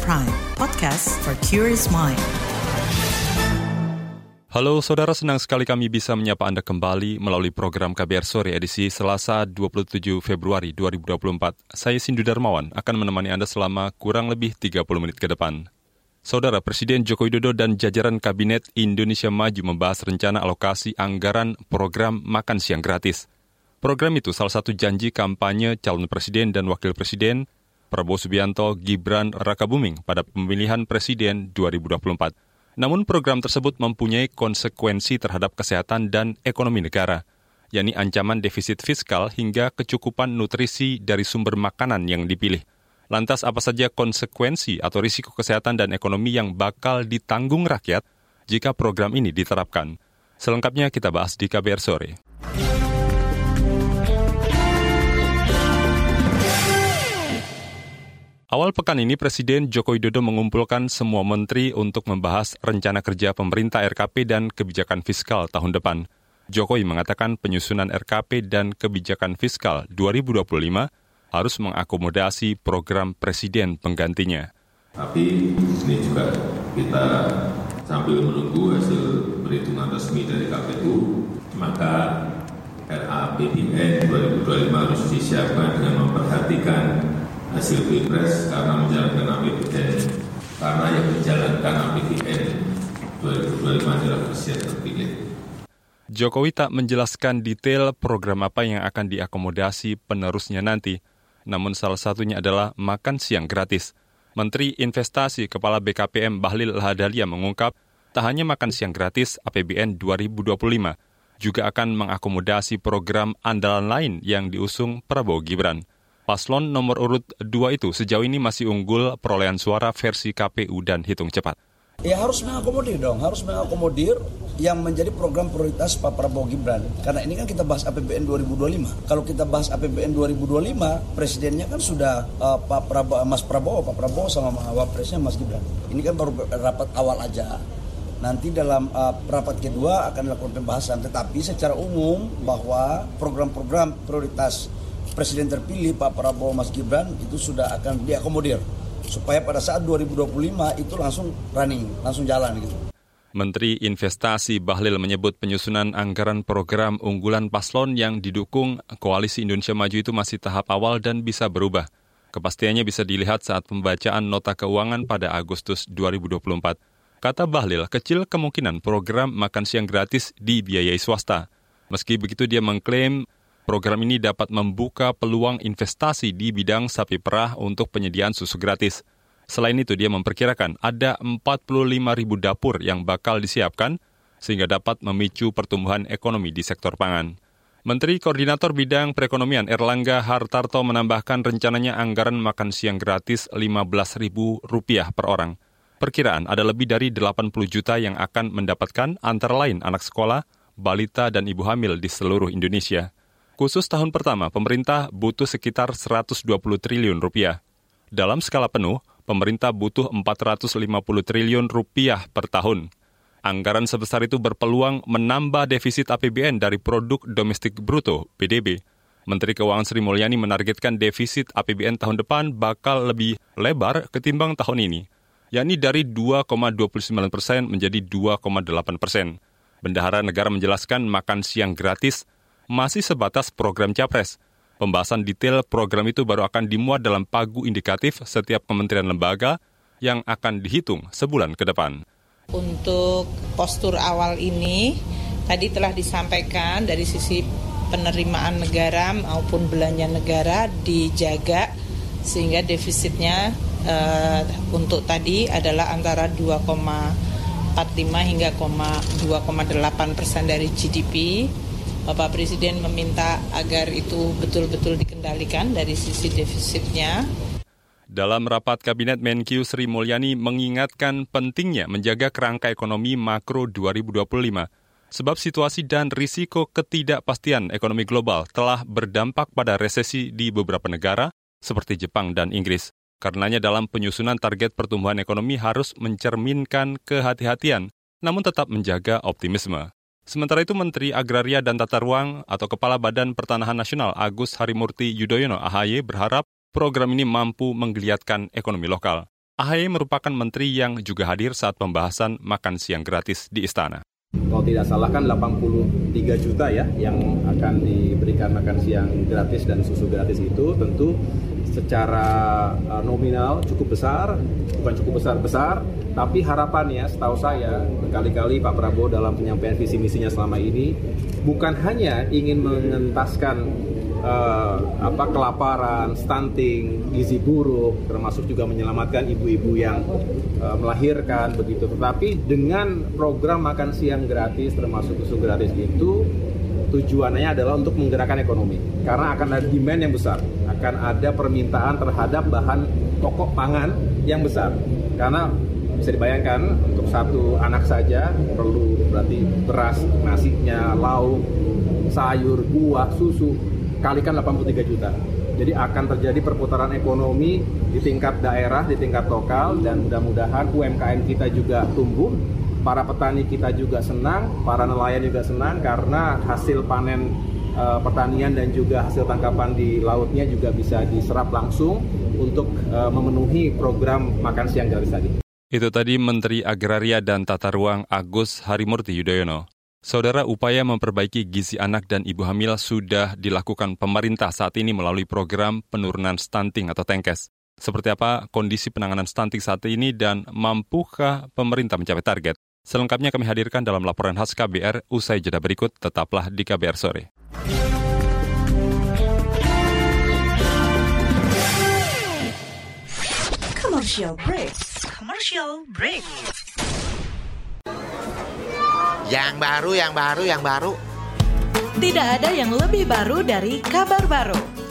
Prime, podcast for curious mind. Halo saudara, senang sekali kami bisa menyapa Anda kembali melalui program KBR Sore edisi Selasa 27 Februari 2024. Saya Sindu Darmawan akan menemani Anda selama kurang lebih 30 menit ke depan. Saudara Presiden Joko Widodo dan jajaran Kabinet Indonesia Maju membahas rencana alokasi anggaran program makan siang gratis. Program itu salah satu janji kampanye calon presiden dan wakil presiden Prabowo Subianto Gibran Rakabuming pada pemilihan presiden 2024. Namun program tersebut mempunyai konsekuensi terhadap kesehatan dan ekonomi negara, yakni ancaman defisit fiskal hingga kecukupan nutrisi dari sumber makanan yang dipilih. Lantas apa saja konsekuensi atau risiko kesehatan dan ekonomi yang bakal ditanggung rakyat jika program ini diterapkan? Selengkapnya kita bahas di KBR sore. Awal pekan ini Presiden Joko Widodo mengumpulkan semua menteri untuk membahas rencana kerja pemerintah RKP dan kebijakan fiskal tahun depan. Jokowi mengatakan penyusunan RKP dan kebijakan fiskal 2025 harus mengakomodasi program presiden penggantinya. Tapi ini juga kita sambil menunggu hasil perhitungan resmi dari KPU, maka RAPBN 2025 harus disiapkan dengan memperhatikan hasil pilpres karena menjalankan APBN karena yang menjalankan APBN 2025 adalah presiden terpilih. Jokowi tak menjelaskan detail program apa yang akan diakomodasi penerusnya nanti, namun salah satunya adalah makan siang gratis. Menteri Investasi Kepala BKPM Bahlil Lahadalia mengungkap, tak hanya makan siang gratis APBN 2025, juga akan mengakomodasi program andalan lain yang diusung Prabowo Gibran. Paslon nomor urut 2 itu sejauh ini masih unggul perolehan suara versi KPU dan hitung cepat. Ya harus mengakomodir dong, harus mengakomodir yang menjadi program prioritas Pak Prabowo Gibran. Karena ini kan kita bahas APBN 2025. Kalau kita bahas APBN 2025, presidennya kan sudah uh, Pak Prabowo, Mas Prabowo, Pak Prabowo sama Wapresnya Mas Gibran. Ini kan baru rapat awal aja. Nanti dalam uh, rapat kedua akan dilakukan pembahasan. Tetapi secara umum bahwa program-program prioritas Presiden terpilih Pak Prabowo Mas Gibran itu sudah akan diakomodir supaya pada saat 2025 itu langsung running, langsung jalan gitu. Menteri Investasi Bahlil menyebut penyusunan anggaran program unggulan paslon yang didukung Koalisi Indonesia Maju itu masih tahap awal dan bisa berubah. Kepastiannya bisa dilihat saat pembacaan nota keuangan pada Agustus 2024. Kata Bahlil, kecil kemungkinan program makan siang gratis dibiayai swasta. Meski begitu dia mengklaim Program ini dapat membuka peluang investasi di bidang sapi perah untuk penyediaan susu gratis. Selain itu, dia memperkirakan ada 45 ribu dapur yang bakal disiapkan sehingga dapat memicu pertumbuhan ekonomi di sektor pangan. Menteri Koordinator Bidang Perekonomian Erlangga Hartarto menambahkan rencananya anggaran makan siang gratis Rp15.000 per orang. Perkiraan ada lebih dari 80 juta yang akan mendapatkan antara lain anak sekolah, balita, dan ibu hamil di seluruh Indonesia. Khusus tahun pertama, pemerintah butuh sekitar 120 triliun rupiah. Dalam skala penuh, pemerintah butuh 450 triliun rupiah per tahun. Anggaran sebesar itu berpeluang menambah defisit APBN dari produk domestik bruto (PDB). Menteri Keuangan Sri Mulyani menargetkan defisit APBN tahun depan bakal lebih lebar ketimbang tahun ini, yakni dari 2,29 persen menjadi 2,8 persen. Bendahara negara menjelaskan makan siang gratis masih sebatas program capres. Pembahasan detail program itu baru akan dimuat dalam pagu indikatif setiap kementerian lembaga yang akan dihitung sebulan ke depan. Untuk postur awal ini, tadi telah disampaikan dari sisi penerimaan negara maupun belanja negara dijaga sehingga defisitnya uh, untuk tadi adalah antara 2,45 hingga 2,8 persen dari GDP Bapak Presiden meminta agar itu betul-betul dikendalikan dari sisi defisitnya. Dalam rapat Kabinet Menkyu Sri Mulyani mengingatkan pentingnya menjaga kerangka ekonomi makro 2025 sebab situasi dan risiko ketidakpastian ekonomi global telah berdampak pada resesi di beberapa negara seperti Jepang dan Inggris. Karenanya dalam penyusunan target pertumbuhan ekonomi harus mencerminkan kehati-hatian namun tetap menjaga optimisme. Sementara itu Menteri Agraria dan Tata Ruang atau Kepala Badan Pertanahan Nasional Agus Harimurti Yudhoyono AHY berharap program ini mampu menggeliatkan ekonomi lokal. AHY merupakan menteri yang juga hadir saat pembahasan makan siang gratis di istana. Kalau tidak salah kan 83 juta ya yang akan diberikan makan siang gratis dan susu gratis itu tentu secara uh, nominal cukup besar, bukan cukup besar-besar, tapi harapannya setahu saya berkali-kali Pak Prabowo dalam penyampaian visi misinya selama ini bukan hanya ingin mengentaskan uh, apa kelaparan, stunting, gizi buruk, termasuk juga menyelamatkan ibu-ibu yang uh, melahirkan begitu. Tetapi dengan program makan siang gratis termasuk susu gratis itu tujuannya adalah untuk menggerakkan ekonomi karena akan ada demand yang besar, akan ada permintaan terhadap bahan pokok pangan yang besar. Karena bisa dibayangkan untuk satu anak saja perlu berarti beras, nasinya, lauk, sayur, buah, susu kalikan 83 juta. Jadi akan terjadi perputaran ekonomi di tingkat daerah, di tingkat lokal dan mudah-mudahan UMKM kita juga tumbuh. Para petani kita juga senang, para nelayan juga senang karena hasil panen e, pertanian dan juga hasil tangkapan di lautnya juga bisa diserap langsung untuk e, memenuhi program makan siang gratis tadi. Itu tadi Menteri Agraria dan Tata Ruang Agus Harimurti Yudhoyono. Saudara, upaya memperbaiki gizi anak dan ibu hamil sudah dilakukan pemerintah saat ini melalui program penurunan stunting atau TENKES. Seperti apa kondisi penanganan stunting saat ini dan mampukah pemerintah mencapai target? Selengkapnya kami hadirkan dalam laporan khas KBR usai jeda berikut, tetaplah di KBR sore. Commercial break. Commercial break. Yang baru, yang baru, yang baru. Tidak ada yang lebih baru dari kabar baru.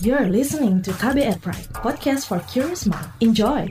You're listening to KBR Pride, podcast for curious mind. Enjoy!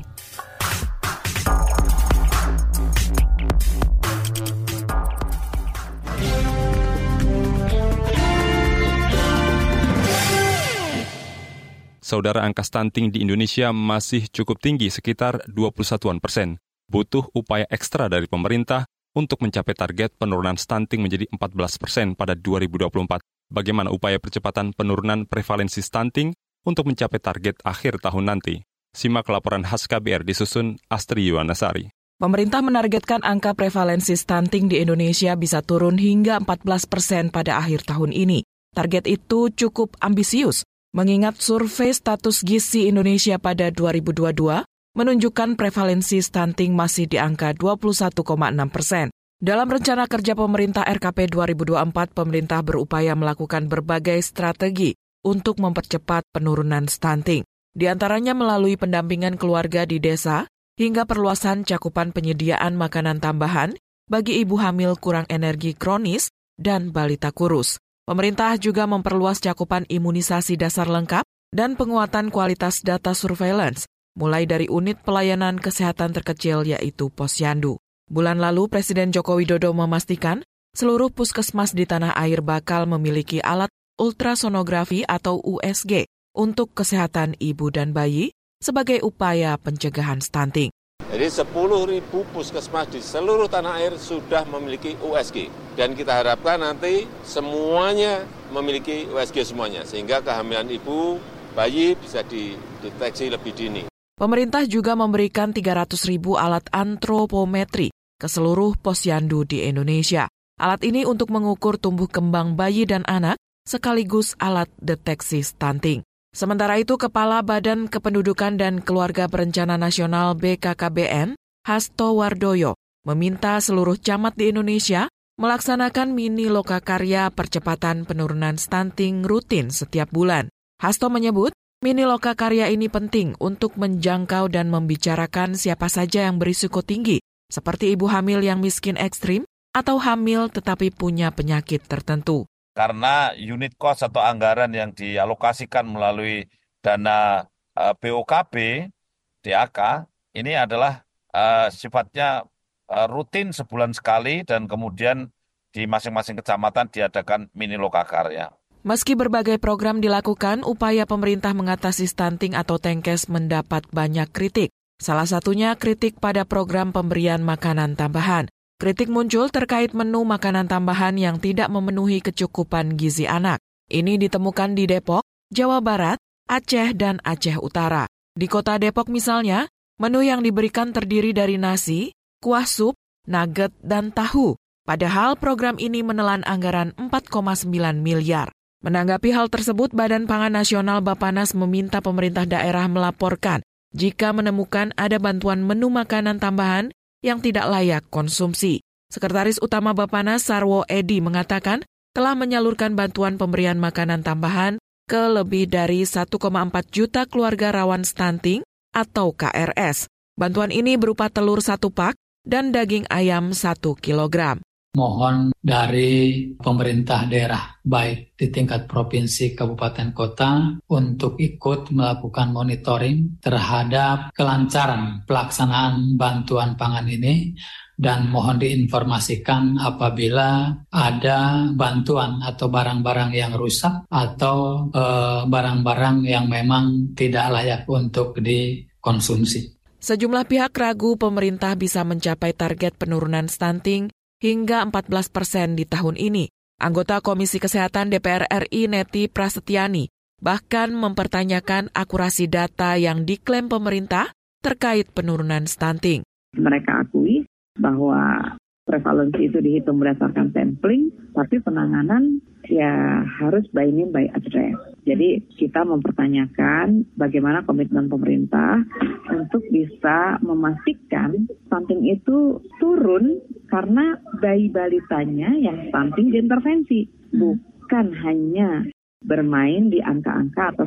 Saudara angka stunting di Indonesia masih cukup tinggi sekitar 21 persen. Butuh upaya ekstra dari pemerintah untuk mencapai target penurunan stunting menjadi 14 persen pada 2024. Bagaimana upaya percepatan penurunan prevalensi stunting untuk mencapai target akhir tahun nanti? Simak laporan khas KBR disusun Astri Yuwanasari. Pemerintah menargetkan angka prevalensi stunting di Indonesia bisa turun hingga 14 persen pada akhir tahun ini. Target itu cukup ambisius, mengingat survei status gizi Indonesia pada 2022 menunjukkan prevalensi stunting masih di angka 21,6 persen. Dalam rencana kerja pemerintah RKP 2024, pemerintah berupaya melakukan berbagai strategi untuk mempercepat penurunan stunting. Di antaranya melalui pendampingan keluarga di desa hingga perluasan cakupan penyediaan makanan tambahan bagi ibu hamil kurang energi kronis dan balita kurus. Pemerintah juga memperluas cakupan imunisasi dasar lengkap dan penguatan kualitas data surveillance, mulai dari unit pelayanan kesehatan terkecil yaitu posyandu. Bulan lalu Presiden Joko Widodo memastikan seluruh puskesmas di tanah air bakal memiliki alat ultrasonografi atau USG untuk kesehatan ibu dan bayi sebagai upaya pencegahan stunting. Jadi 10.000 puskesmas di seluruh tanah air sudah memiliki USG. Dan kita harapkan nanti semuanya memiliki USG semuanya. Sehingga kehamilan ibu, bayi bisa dideteksi lebih dini. Pemerintah juga memberikan 300 ribu alat antropometri ke seluruh posyandu di Indonesia. Alat ini untuk mengukur tumbuh kembang bayi dan anak sekaligus alat deteksi stunting. Sementara itu, Kepala Badan Kependudukan dan Keluarga Berencana Nasional BKKBN, Hasto Wardoyo, meminta seluruh camat di Indonesia melaksanakan mini lokakarya percepatan penurunan stunting rutin setiap bulan. Hasto menyebut, mini lokakarya ini penting untuk menjangkau dan membicarakan siapa saja yang berisiko tinggi, seperti ibu hamil yang miskin ekstrim atau hamil tetapi punya penyakit tertentu karena unit cost atau anggaran yang dialokasikan melalui dana uh, BOKB, DAK, ini adalah uh, sifatnya uh, rutin sebulan sekali dan kemudian di masing-masing kecamatan diadakan mini lokakarya. Meski berbagai program dilakukan, upaya pemerintah mengatasi stunting atau tengkes mendapat banyak kritik. Salah satunya kritik pada program pemberian makanan tambahan. Kritik muncul terkait menu makanan tambahan yang tidak memenuhi kecukupan gizi anak. Ini ditemukan di Depok, Jawa Barat, Aceh, dan Aceh Utara. Di kota Depok misalnya, menu yang diberikan terdiri dari nasi, kuah sup, nugget, dan tahu. Padahal program ini menelan anggaran 4,9 miliar. Menanggapi hal tersebut, Badan Pangan Nasional Bapanas meminta pemerintah daerah melaporkan jika menemukan ada bantuan menu makanan tambahan yang tidak layak konsumsi. Sekretaris Utama Bapanas Sarwo Edi mengatakan telah menyalurkan bantuan pemberian makanan tambahan ke lebih dari 1,4 juta keluarga rawan stunting atau KRS. Bantuan ini berupa telur satu pak dan daging ayam satu kilogram mohon dari pemerintah daerah baik di tingkat provinsi, kabupaten, kota untuk ikut melakukan monitoring terhadap kelancaran pelaksanaan bantuan pangan ini dan mohon diinformasikan apabila ada bantuan atau barang-barang yang rusak atau eh, barang-barang eh, yang memang tidak layak untuk dikonsumsi. Sejumlah pihak ragu pemerintah bisa mencapai target penurunan stunting hingga 14 persen di tahun ini. Anggota Komisi Kesehatan DPR RI Neti Prasetyani bahkan mempertanyakan akurasi data yang diklaim pemerintah terkait penurunan stunting. Mereka akui bahwa prevalensi itu dihitung berdasarkan sampling, tapi penanganan ya harus by name by address. Jadi kita mempertanyakan bagaimana komitmen pemerintah untuk bisa memastikan stunting itu turun karena bayi balitanya yang stunting diintervensi, bukan hanya bermain di angka-angka atau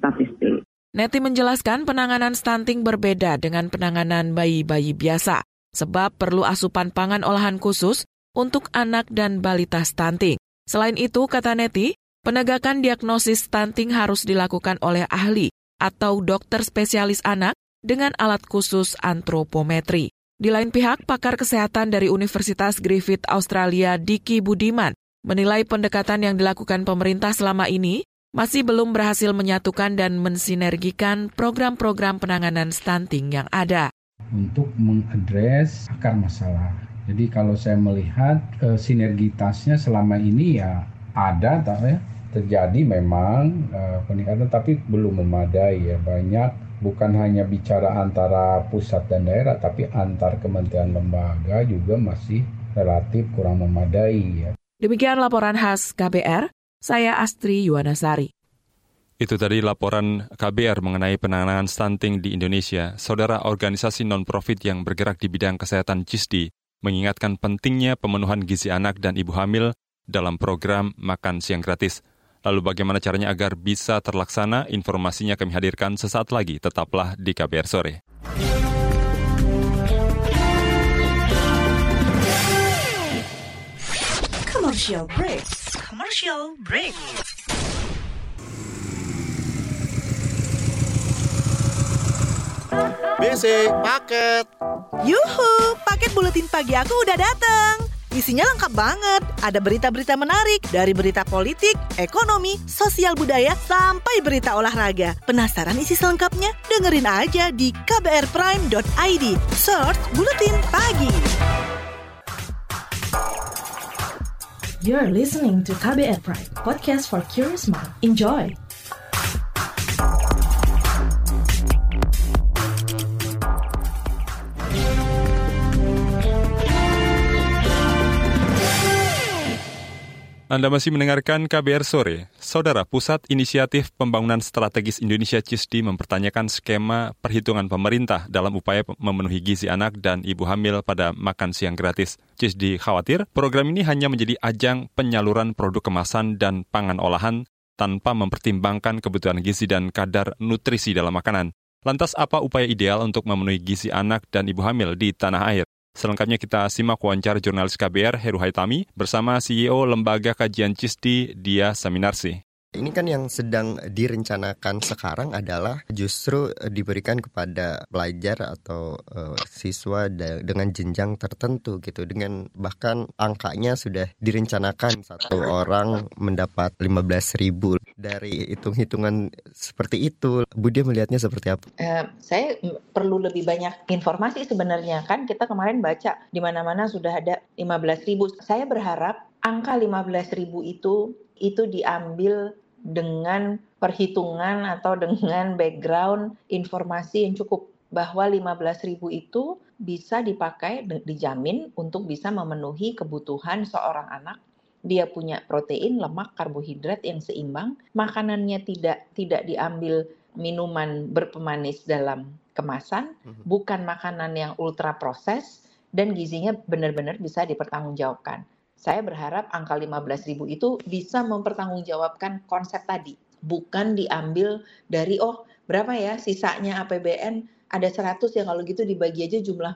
statistik. Neti menjelaskan penanganan stunting berbeda dengan penanganan bayi-bayi biasa, sebab perlu asupan pangan olahan khusus untuk anak dan balita stunting. Selain itu, kata Neti, penegakan diagnosis stunting harus dilakukan oleh ahli atau dokter spesialis anak dengan alat khusus antropometri. Di lain pihak, pakar kesehatan dari Universitas Griffith Australia, Diki Budiman, menilai pendekatan yang dilakukan pemerintah selama ini masih belum berhasil menyatukan dan mensinergikan program-program penanganan stunting yang ada. Untuk mengadres akar masalah. Jadi kalau saya melihat e, sinergitasnya selama ini ya ada, tak ya terjadi memang e, peningkatan, tapi belum memadai ya banyak bukan hanya bicara antara pusat dan daerah, tapi antar kementerian lembaga juga masih relatif kurang memadai. Ya. Demikian laporan khas KBR, saya Astri Yuwanasari. Itu tadi laporan KBR mengenai penanganan stunting di Indonesia. Saudara organisasi non-profit yang bergerak di bidang kesehatan CISDI mengingatkan pentingnya pemenuhan gizi anak dan ibu hamil dalam program makan siang gratis. Lalu bagaimana caranya agar bisa terlaksana? Informasinya kami hadirkan sesaat lagi. Tetaplah di KBR Sore. Commercial break. Commercial break. BC paket. Yuhu, paket buletin pagi aku udah datang. Isinya lengkap banget. Ada berita-berita menarik dari berita politik, ekonomi, sosial budaya, sampai berita olahraga. Penasaran isi selengkapnya? Dengerin aja di kbrprime.id. Search Buletin Pagi. You're listening to KBR Prime, podcast for curious mind. Enjoy! Anda masih mendengarkan KBR Sore. Saudara, Pusat Inisiatif Pembangunan Strategis Indonesia CISDI mempertanyakan skema perhitungan pemerintah dalam upaya memenuhi gizi anak dan ibu hamil pada makan siang gratis. CISDI khawatir program ini hanya menjadi ajang penyaluran produk kemasan dan pangan olahan tanpa mempertimbangkan kebutuhan gizi dan kadar nutrisi dalam makanan. Lantas apa upaya ideal untuk memenuhi gizi anak dan ibu hamil di tanah air? Selengkapnya kita simak wawancara jurnalis KBR Heru Haitami bersama CEO Lembaga Kajian Cisti Dia Saminarsi. Ini kan yang sedang direncanakan sekarang adalah justru eh, diberikan kepada pelajar atau uh, siswa dengan jenjang tertentu gitu. Dengan bahkan angkanya sudah direncanakan satu orang mendapat 15 ribu. Dari hitung-hitungan seperti itu Budi melihatnya seperti apa? Uh, saya perlu lebih banyak informasi sebenarnya. Kan kita kemarin baca di mana-mana sudah ada 15 ribu. Saya berharap angka 15 ribu itu itu diambil dengan perhitungan atau dengan background informasi yang cukup bahwa 15 ribu itu bisa dipakai dijamin untuk bisa memenuhi kebutuhan seorang anak. Dia punya protein, lemak, karbohidrat yang seimbang, makanannya tidak tidak diambil minuman berpemanis dalam kemasan, mhm. bukan makanan yang ultra proses dan gizinya benar-benar bisa dipertanggungjawabkan saya berharap angka 15 ribu itu bisa mempertanggungjawabkan konsep tadi. Bukan diambil dari, oh berapa ya sisanya APBN, ada 100 ya kalau gitu dibagi aja jumlah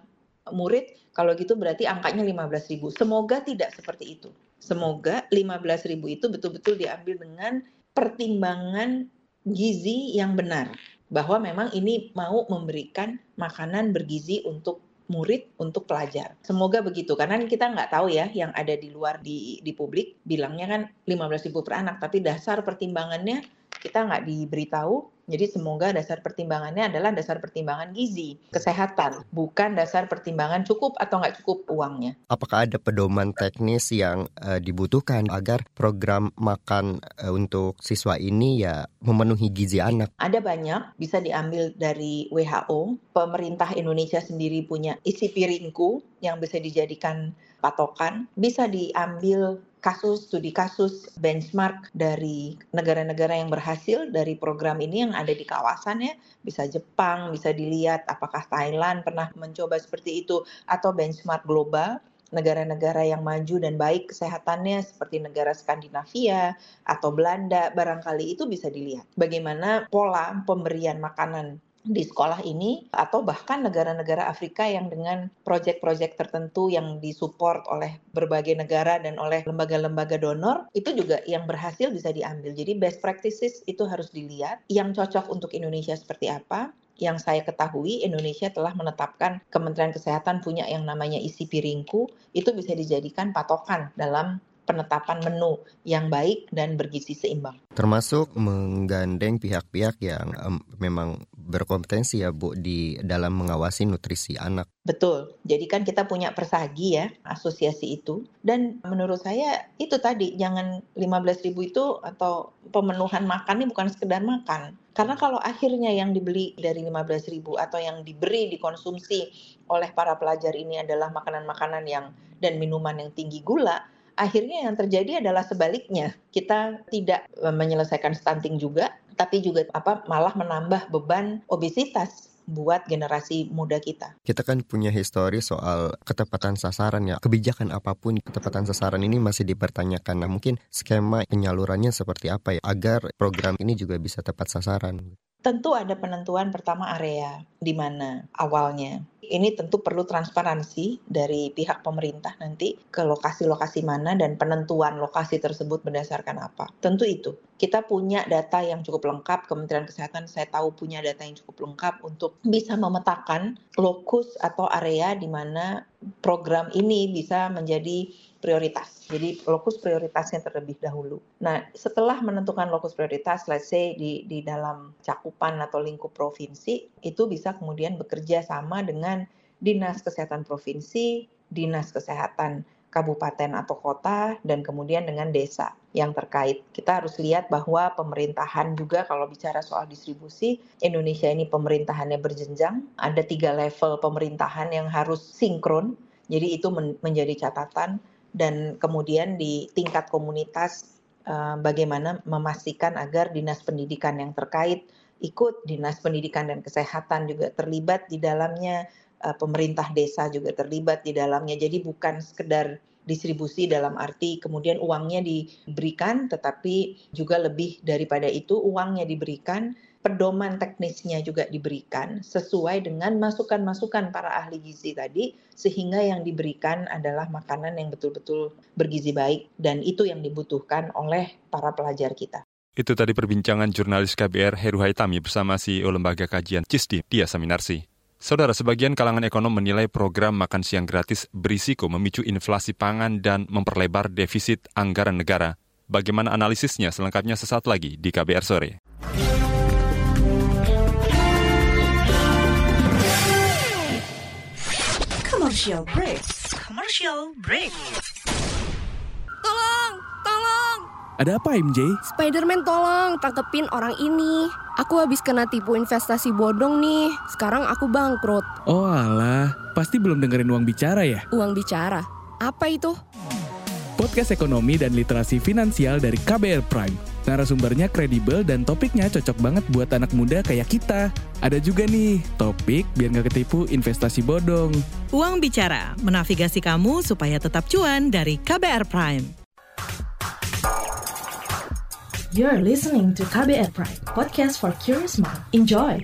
murid, kalau gitu berarti angkanya 15 ribu. Semoga tidak seperti itu. Semoga 15 ribu itu betul-betul diambil dengan pertimbangan gizi yang benar. Bahwa memang ini mau memberikan makanan bergizi untuk murid untuk pelajar. Semoga begitu karena kita nggak tahu ya yang ada di luar di di publik bilangnya kan 15.000 per anak tapi dasar pertimbangannya kita nggak diberitahu jadi semoga dasar pertimbangannya adalah dasar pertimbangan gizi, kesehatan, bukan dasar pertimbangan cukup atau nggak cukup uangnya. Apakah ada pedoman teknis yang uh, dibutuhkan agar program makan uh, untuk siswa ini ya memenuhi gizi anak? Ada banyak, bisa diambil dari WHO. Pemerintah Indonesia sendiri punya isi piringku yang bisa dijadikan patokan, bisa diambil kasus studi kasus benchmark dari negara-negara yang berhasil dari program ini yang ada di kawasannya bisa Jepang bisa dilihat apakah Thailand pernah mencoba seperti itu atau benchmark global. Negara-negara yang maju dan baik kesehatannya seperti negara Skandinavia atau Belanda barangkali itu bisa dilihat. Bagaimana pola pemberian makanan di sekolah ini atau bahkan negara-negara Afrika yang dengan proyek-proyek tertentu yang disupport oleh berbagai negara dan oleh lembaga-lembaga donor itu juga yang berhasil bisa diambil. Jadi best practices itu harus dilihat yang cocok untuk Indonesia seperti apa. Yang saya ketahui Indonesia telah menetapkan Kementerian Kesehatan punya yang namanya isi piringku itu bisa dijadikan patokan dalam penetapan menu yang baik dan bergizi seimbang. Termasuk menggandeng pihak-pihak yang um, memang berkompetensi ya Bu di dalam mengawasi nutrisi anak. Betul. Jadi kan kita punya persagi ya, asosiasi itu. Dan menurut saya itu tadi jangan 15 ribu itu atau pemenuhan makan ini bukan sekedar makan. Karena kalau akhirnya yang dibeli dari 15 ribu atau yang diberi dikonsumsi oleh para pelajar ini adalah makanan-makanan yang dan minuman yang tinggi gula, akhirnya yang terjadi adalah sebaliknya. Kita tidak e, menyelesaikan stunting juga, tapi juga apa malah menambah beban obesitas buat generasi muda kita. Kita kan punya histori soal ketepatan sasaran ya. Kebijakan apa pun ketepatan sasaran ini masih dipertanyakan. Nah, mungkin skema penyalurannya seperti apa ya agar program ini juga bisa tepat sasaran. Tentu ada penentuan pertama area di mana awalnya. Ini tentu perlu transparansi dari pihak pemerintah nanti ke lokasi-lokasi mana dan penentuan lokasi tersebut berdasarkan apa. Tentu itu. Kita punya data yang cukup lengkap, Kementerian Kesehatan saya tahu punya data yang cukup lengkap untuk bisa memetakan lokus atau area di mana program ini bisa menjadi prioritas. Jadi lokus prioritasnya terlebih dahulu. Nah, setelah menentukan lokus prioritas, let's say di di dalam cakupan atau lingkup provinsi, itu bisa kemudian bekerja sama dengan dinas kesehatan provinsi, dinas kesehatan kabupaten atau kota, dan kemudian dengan desa yang terkait. Kita harus lihat bahwa pemerintahan juga kalau bicara soal distribusi, Indonesia ini pemerintahannya berjenjang, ada tiga level pemerintahan yang harus sinkron, jadi itu men menjadi catatan dan kemudian di tingkat komunitas uh, bagaimana memastikan agar dinas pendidikan yang terkait ikut, dinas pendidikan dan kesehatan juga terlibat di dalamnya, uh, pemerintah desa juga terlibat di dalamnya. Jadi bukan sekedar distribusi dalam arti kemudian uangnya diberikan, tetapi juga lebih daripada itu uangnya diberikan pedoman teknisnya juga diberikan sesuai dengan masukan-masukan para ahli gizi tadi sehingga yang diberikan adalah makanan yang betul-betul bergizi baik dan itu yang dibutuhkan oleh para pelajar kita. Itu tadi perbincangan jurnalis KBR Heru Haitami bersama CEO Lembaga Kajian CISDI, Dia Saminarsi. Saudara, sebagian kalangan ekonom menilai program makan siang gratis berisiko memicu inflasi pangan dan memperlebar defisit anggaran negara. Bagaimana analisisnya selengkapnya sesaat lagi di KBR Sore. Commercial break. Commercial break. Tolong, tolong. Ada apa MJ? Spiderman tolong tangkepin orang ini. Aku habis kena tipu investasi bodong nih. Sekarang aku bangkrut. Oh alah, pasti belum dengerin uang bicara ya? Uang bicara? Apa itu? Podcast ekonomi dan literasi finansial dari KBR Prime. Narasumbernya kredibel dan topiknya cocok banget buat anak muda kayak kita. Ada juga nih, topik biar nggak ketipu investasi bodong. Uang Bicara, menavigasi kamu supaya tetap cuan dari KBR Prime. You're listening to KBR Prime, podcast for curious mind. Enjoy!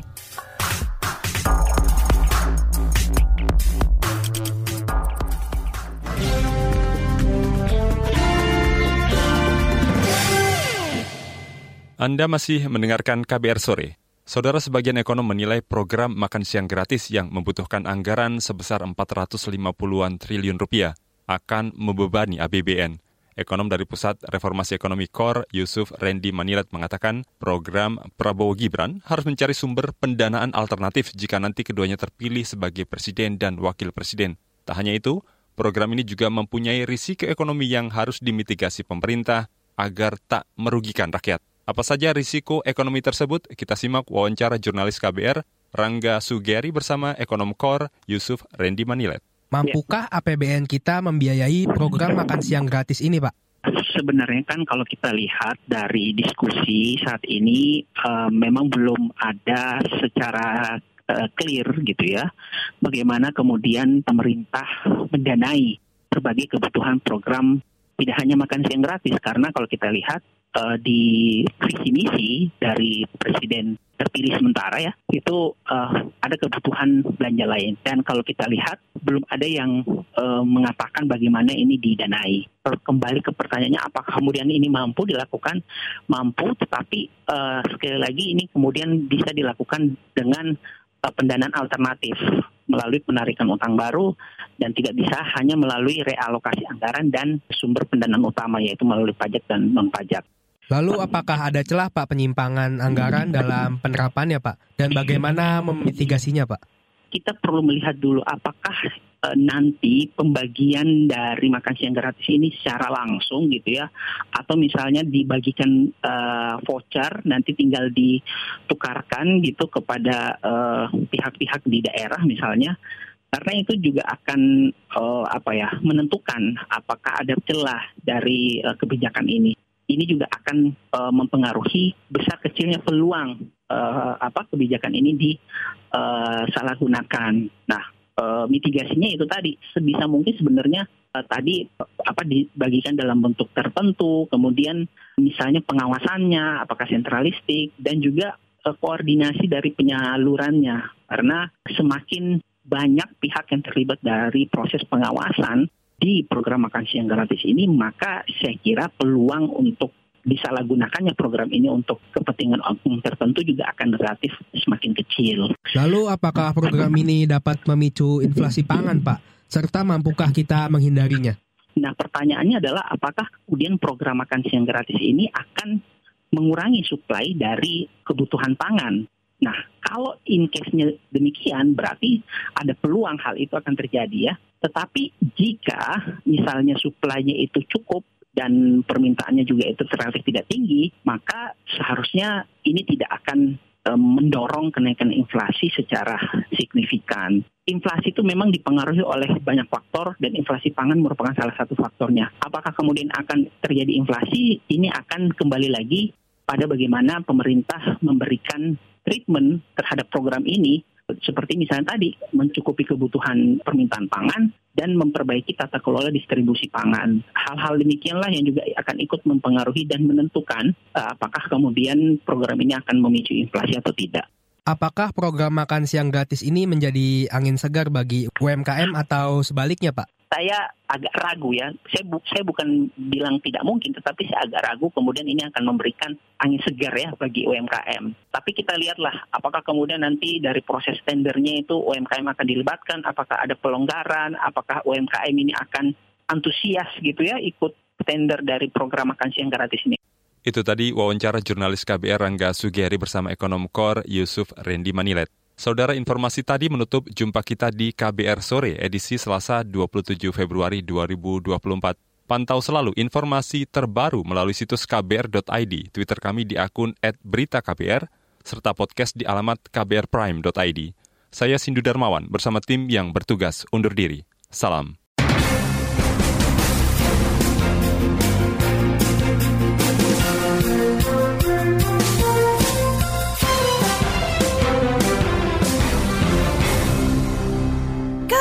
Anda masih mendengarkan KBR Sore. Saudara sebagian ekonom menilai program makan siang gratis yang membutuhkan anggaran sebesar 450-an triliun rupiah akan membebani APBN. Ekonom dari Pusat Reformasi Ekonomi KOR, Yusuf Randy Manilat mengatakan program Prabowo Gibran harus mencari sumber pendanaan alternatif jika nanti keduanya terpilih sebagai presiden dan wakil presiden. Tak hanya itu, program ini juga mempunyai risiko ekonomi yang harus dimitigasi pemerintah agar tak merugikan rakyat. Apa saja risiko ekonomi tersebut? Kita simak wawancara jurnalis KBR Rangga Sugeri bersama ekonom KOR Yusuf Randy Manilet. Mampukah APBN kita membiayai program makan siang gratis ini, Pak? Sebenarnya kan kalau kita lihat dari diskusi saat ini uh, memang belum ada secara uh, clear gitu ya bagaimana kemudian pemerintah mendanai berbagai kebutuhan program tidak hanya makan siang gratis karena kalau kita lihat uh, di visi misi dari presiden terpilih sementara ya itu uh, ada kebutuhan belanja lain. Dan kalau kita lihat belum ada yang uh, mengatakan bagaimana ini didanai. Kembali ke pertanyaannya apakah kemudian ini mampu dilakukan? Mampu tetapi uh, sekali lagi ini kemudian bisa dilakukan dengan uh, pendanaan alternatif melalui penarikan utang baru dan tidak bisa hanya melalui realokasi anggaran dan sumber pendanaan utama yaitu melalui pajak dan non pajak. Lalu apakah ada celah Pak penyimpangan anggaran dalam penerapannya Pak? Dan bagaimana memitigasinya Pak? Kita perlu melihat dulu apakah e, nanti pembagian dari makan siang gratis ini secara langsung gitu ya atau misalnya dibagikan e, voucher nanti tinggal ditukarkan gitu kepada pihak-pihak di daerah misalnya karena itu juga akan apa ya menentukan apakah ada celah dari kebijakan ini ini juga akan uh, mempengaruhi besar kecilnya peluang uh, apa kebijakan ini disalahgunakan. Uh, nah, uh, mitigasinya itu tadi sebisa mungkin sebenarnya uh, tadi uh, apa dibagikan dalam bentuk tertentu, kemudian misalnya pengawasannya apakah sentralistik dan juga uh, koordinasi dari penyalurannya karena semakin banyak pihak yang terlibat dari proses pengawasan di program makan siang gratis ini, maka saya kira peluang untuk disalahgunakannya program ini untuk kepentingan umum tertentu juga akan relatif semakin kecil. Lalu apakah program ini dapat memicu inflasi pangan, Pak? Serta mampukah kita menghindarinya? Nah, pertanyaannya adalah apakah kemudian program makan siang gratis ini akan mengurangi suplai dari kebutuhan pangan? Nah, kalau in case-nya demikian, berarti ada peluang hal itu akan terjadi ya. Tetapi jika misalnya suplainya itu cukup dan permintaannya juga itu relatif tidak tinggi, maka seharusnya ini tidak akan e, mendorong kenaikan inflasi secara signifikan. Inflasi itu memang dipengaruhi oleh banyak faktor dan inflasi pangan merupakan salah satu faktornya. Apakah kemudian akan terjadi inflasi? Ini akan kembali lagi pada bagaimana pemerintah memberikan treatment terhadap program ini seperti misalnya tadi mencukupi kebutuhan permintaan pangan dan memperbaiki tata kelola distribusi pangan. Hal-hal demikianlah yang juga akan ikut mempengaruhi dan menentukan uh, apakah kemudian program ini akan memicu inflasi atau tidak. Apakah program makan siang gratis ini menjadi angin segar bagi UMKM atau sebaliknya, Pak? Saya agak ragu ya. Saya bu, saya bukan bilang tidak mungkin, tetapi saya agak ragu kemudian ini akan memberikan angin segar ya bagi UMKM. Tapi kita lihatlah apakah kemudian nanti dari proses tendernya itu UMKM akan dilibatkan, apakah ada pelonggaran, apakah UMKM ini akan antusias gitu ya ikut tender dari program makan siang gratis ini. Itu tadi wawancara jurnalis KBR Rangga Sugeri bersama ekonom KOR Yusuf Rendi Manilet. Saudara informasi tadi menutup jumpa kita di KBR Sore edisi Selasa 27 Februari 2024. Pantau selalu informasi terbaru melalui situs kbr.id, Twitter kami di akun @beritaKBR, serta podcast di alamat kbrprime.id. Saya Sindu Darmawan bersama tim yang bertugas undur diri. Salam.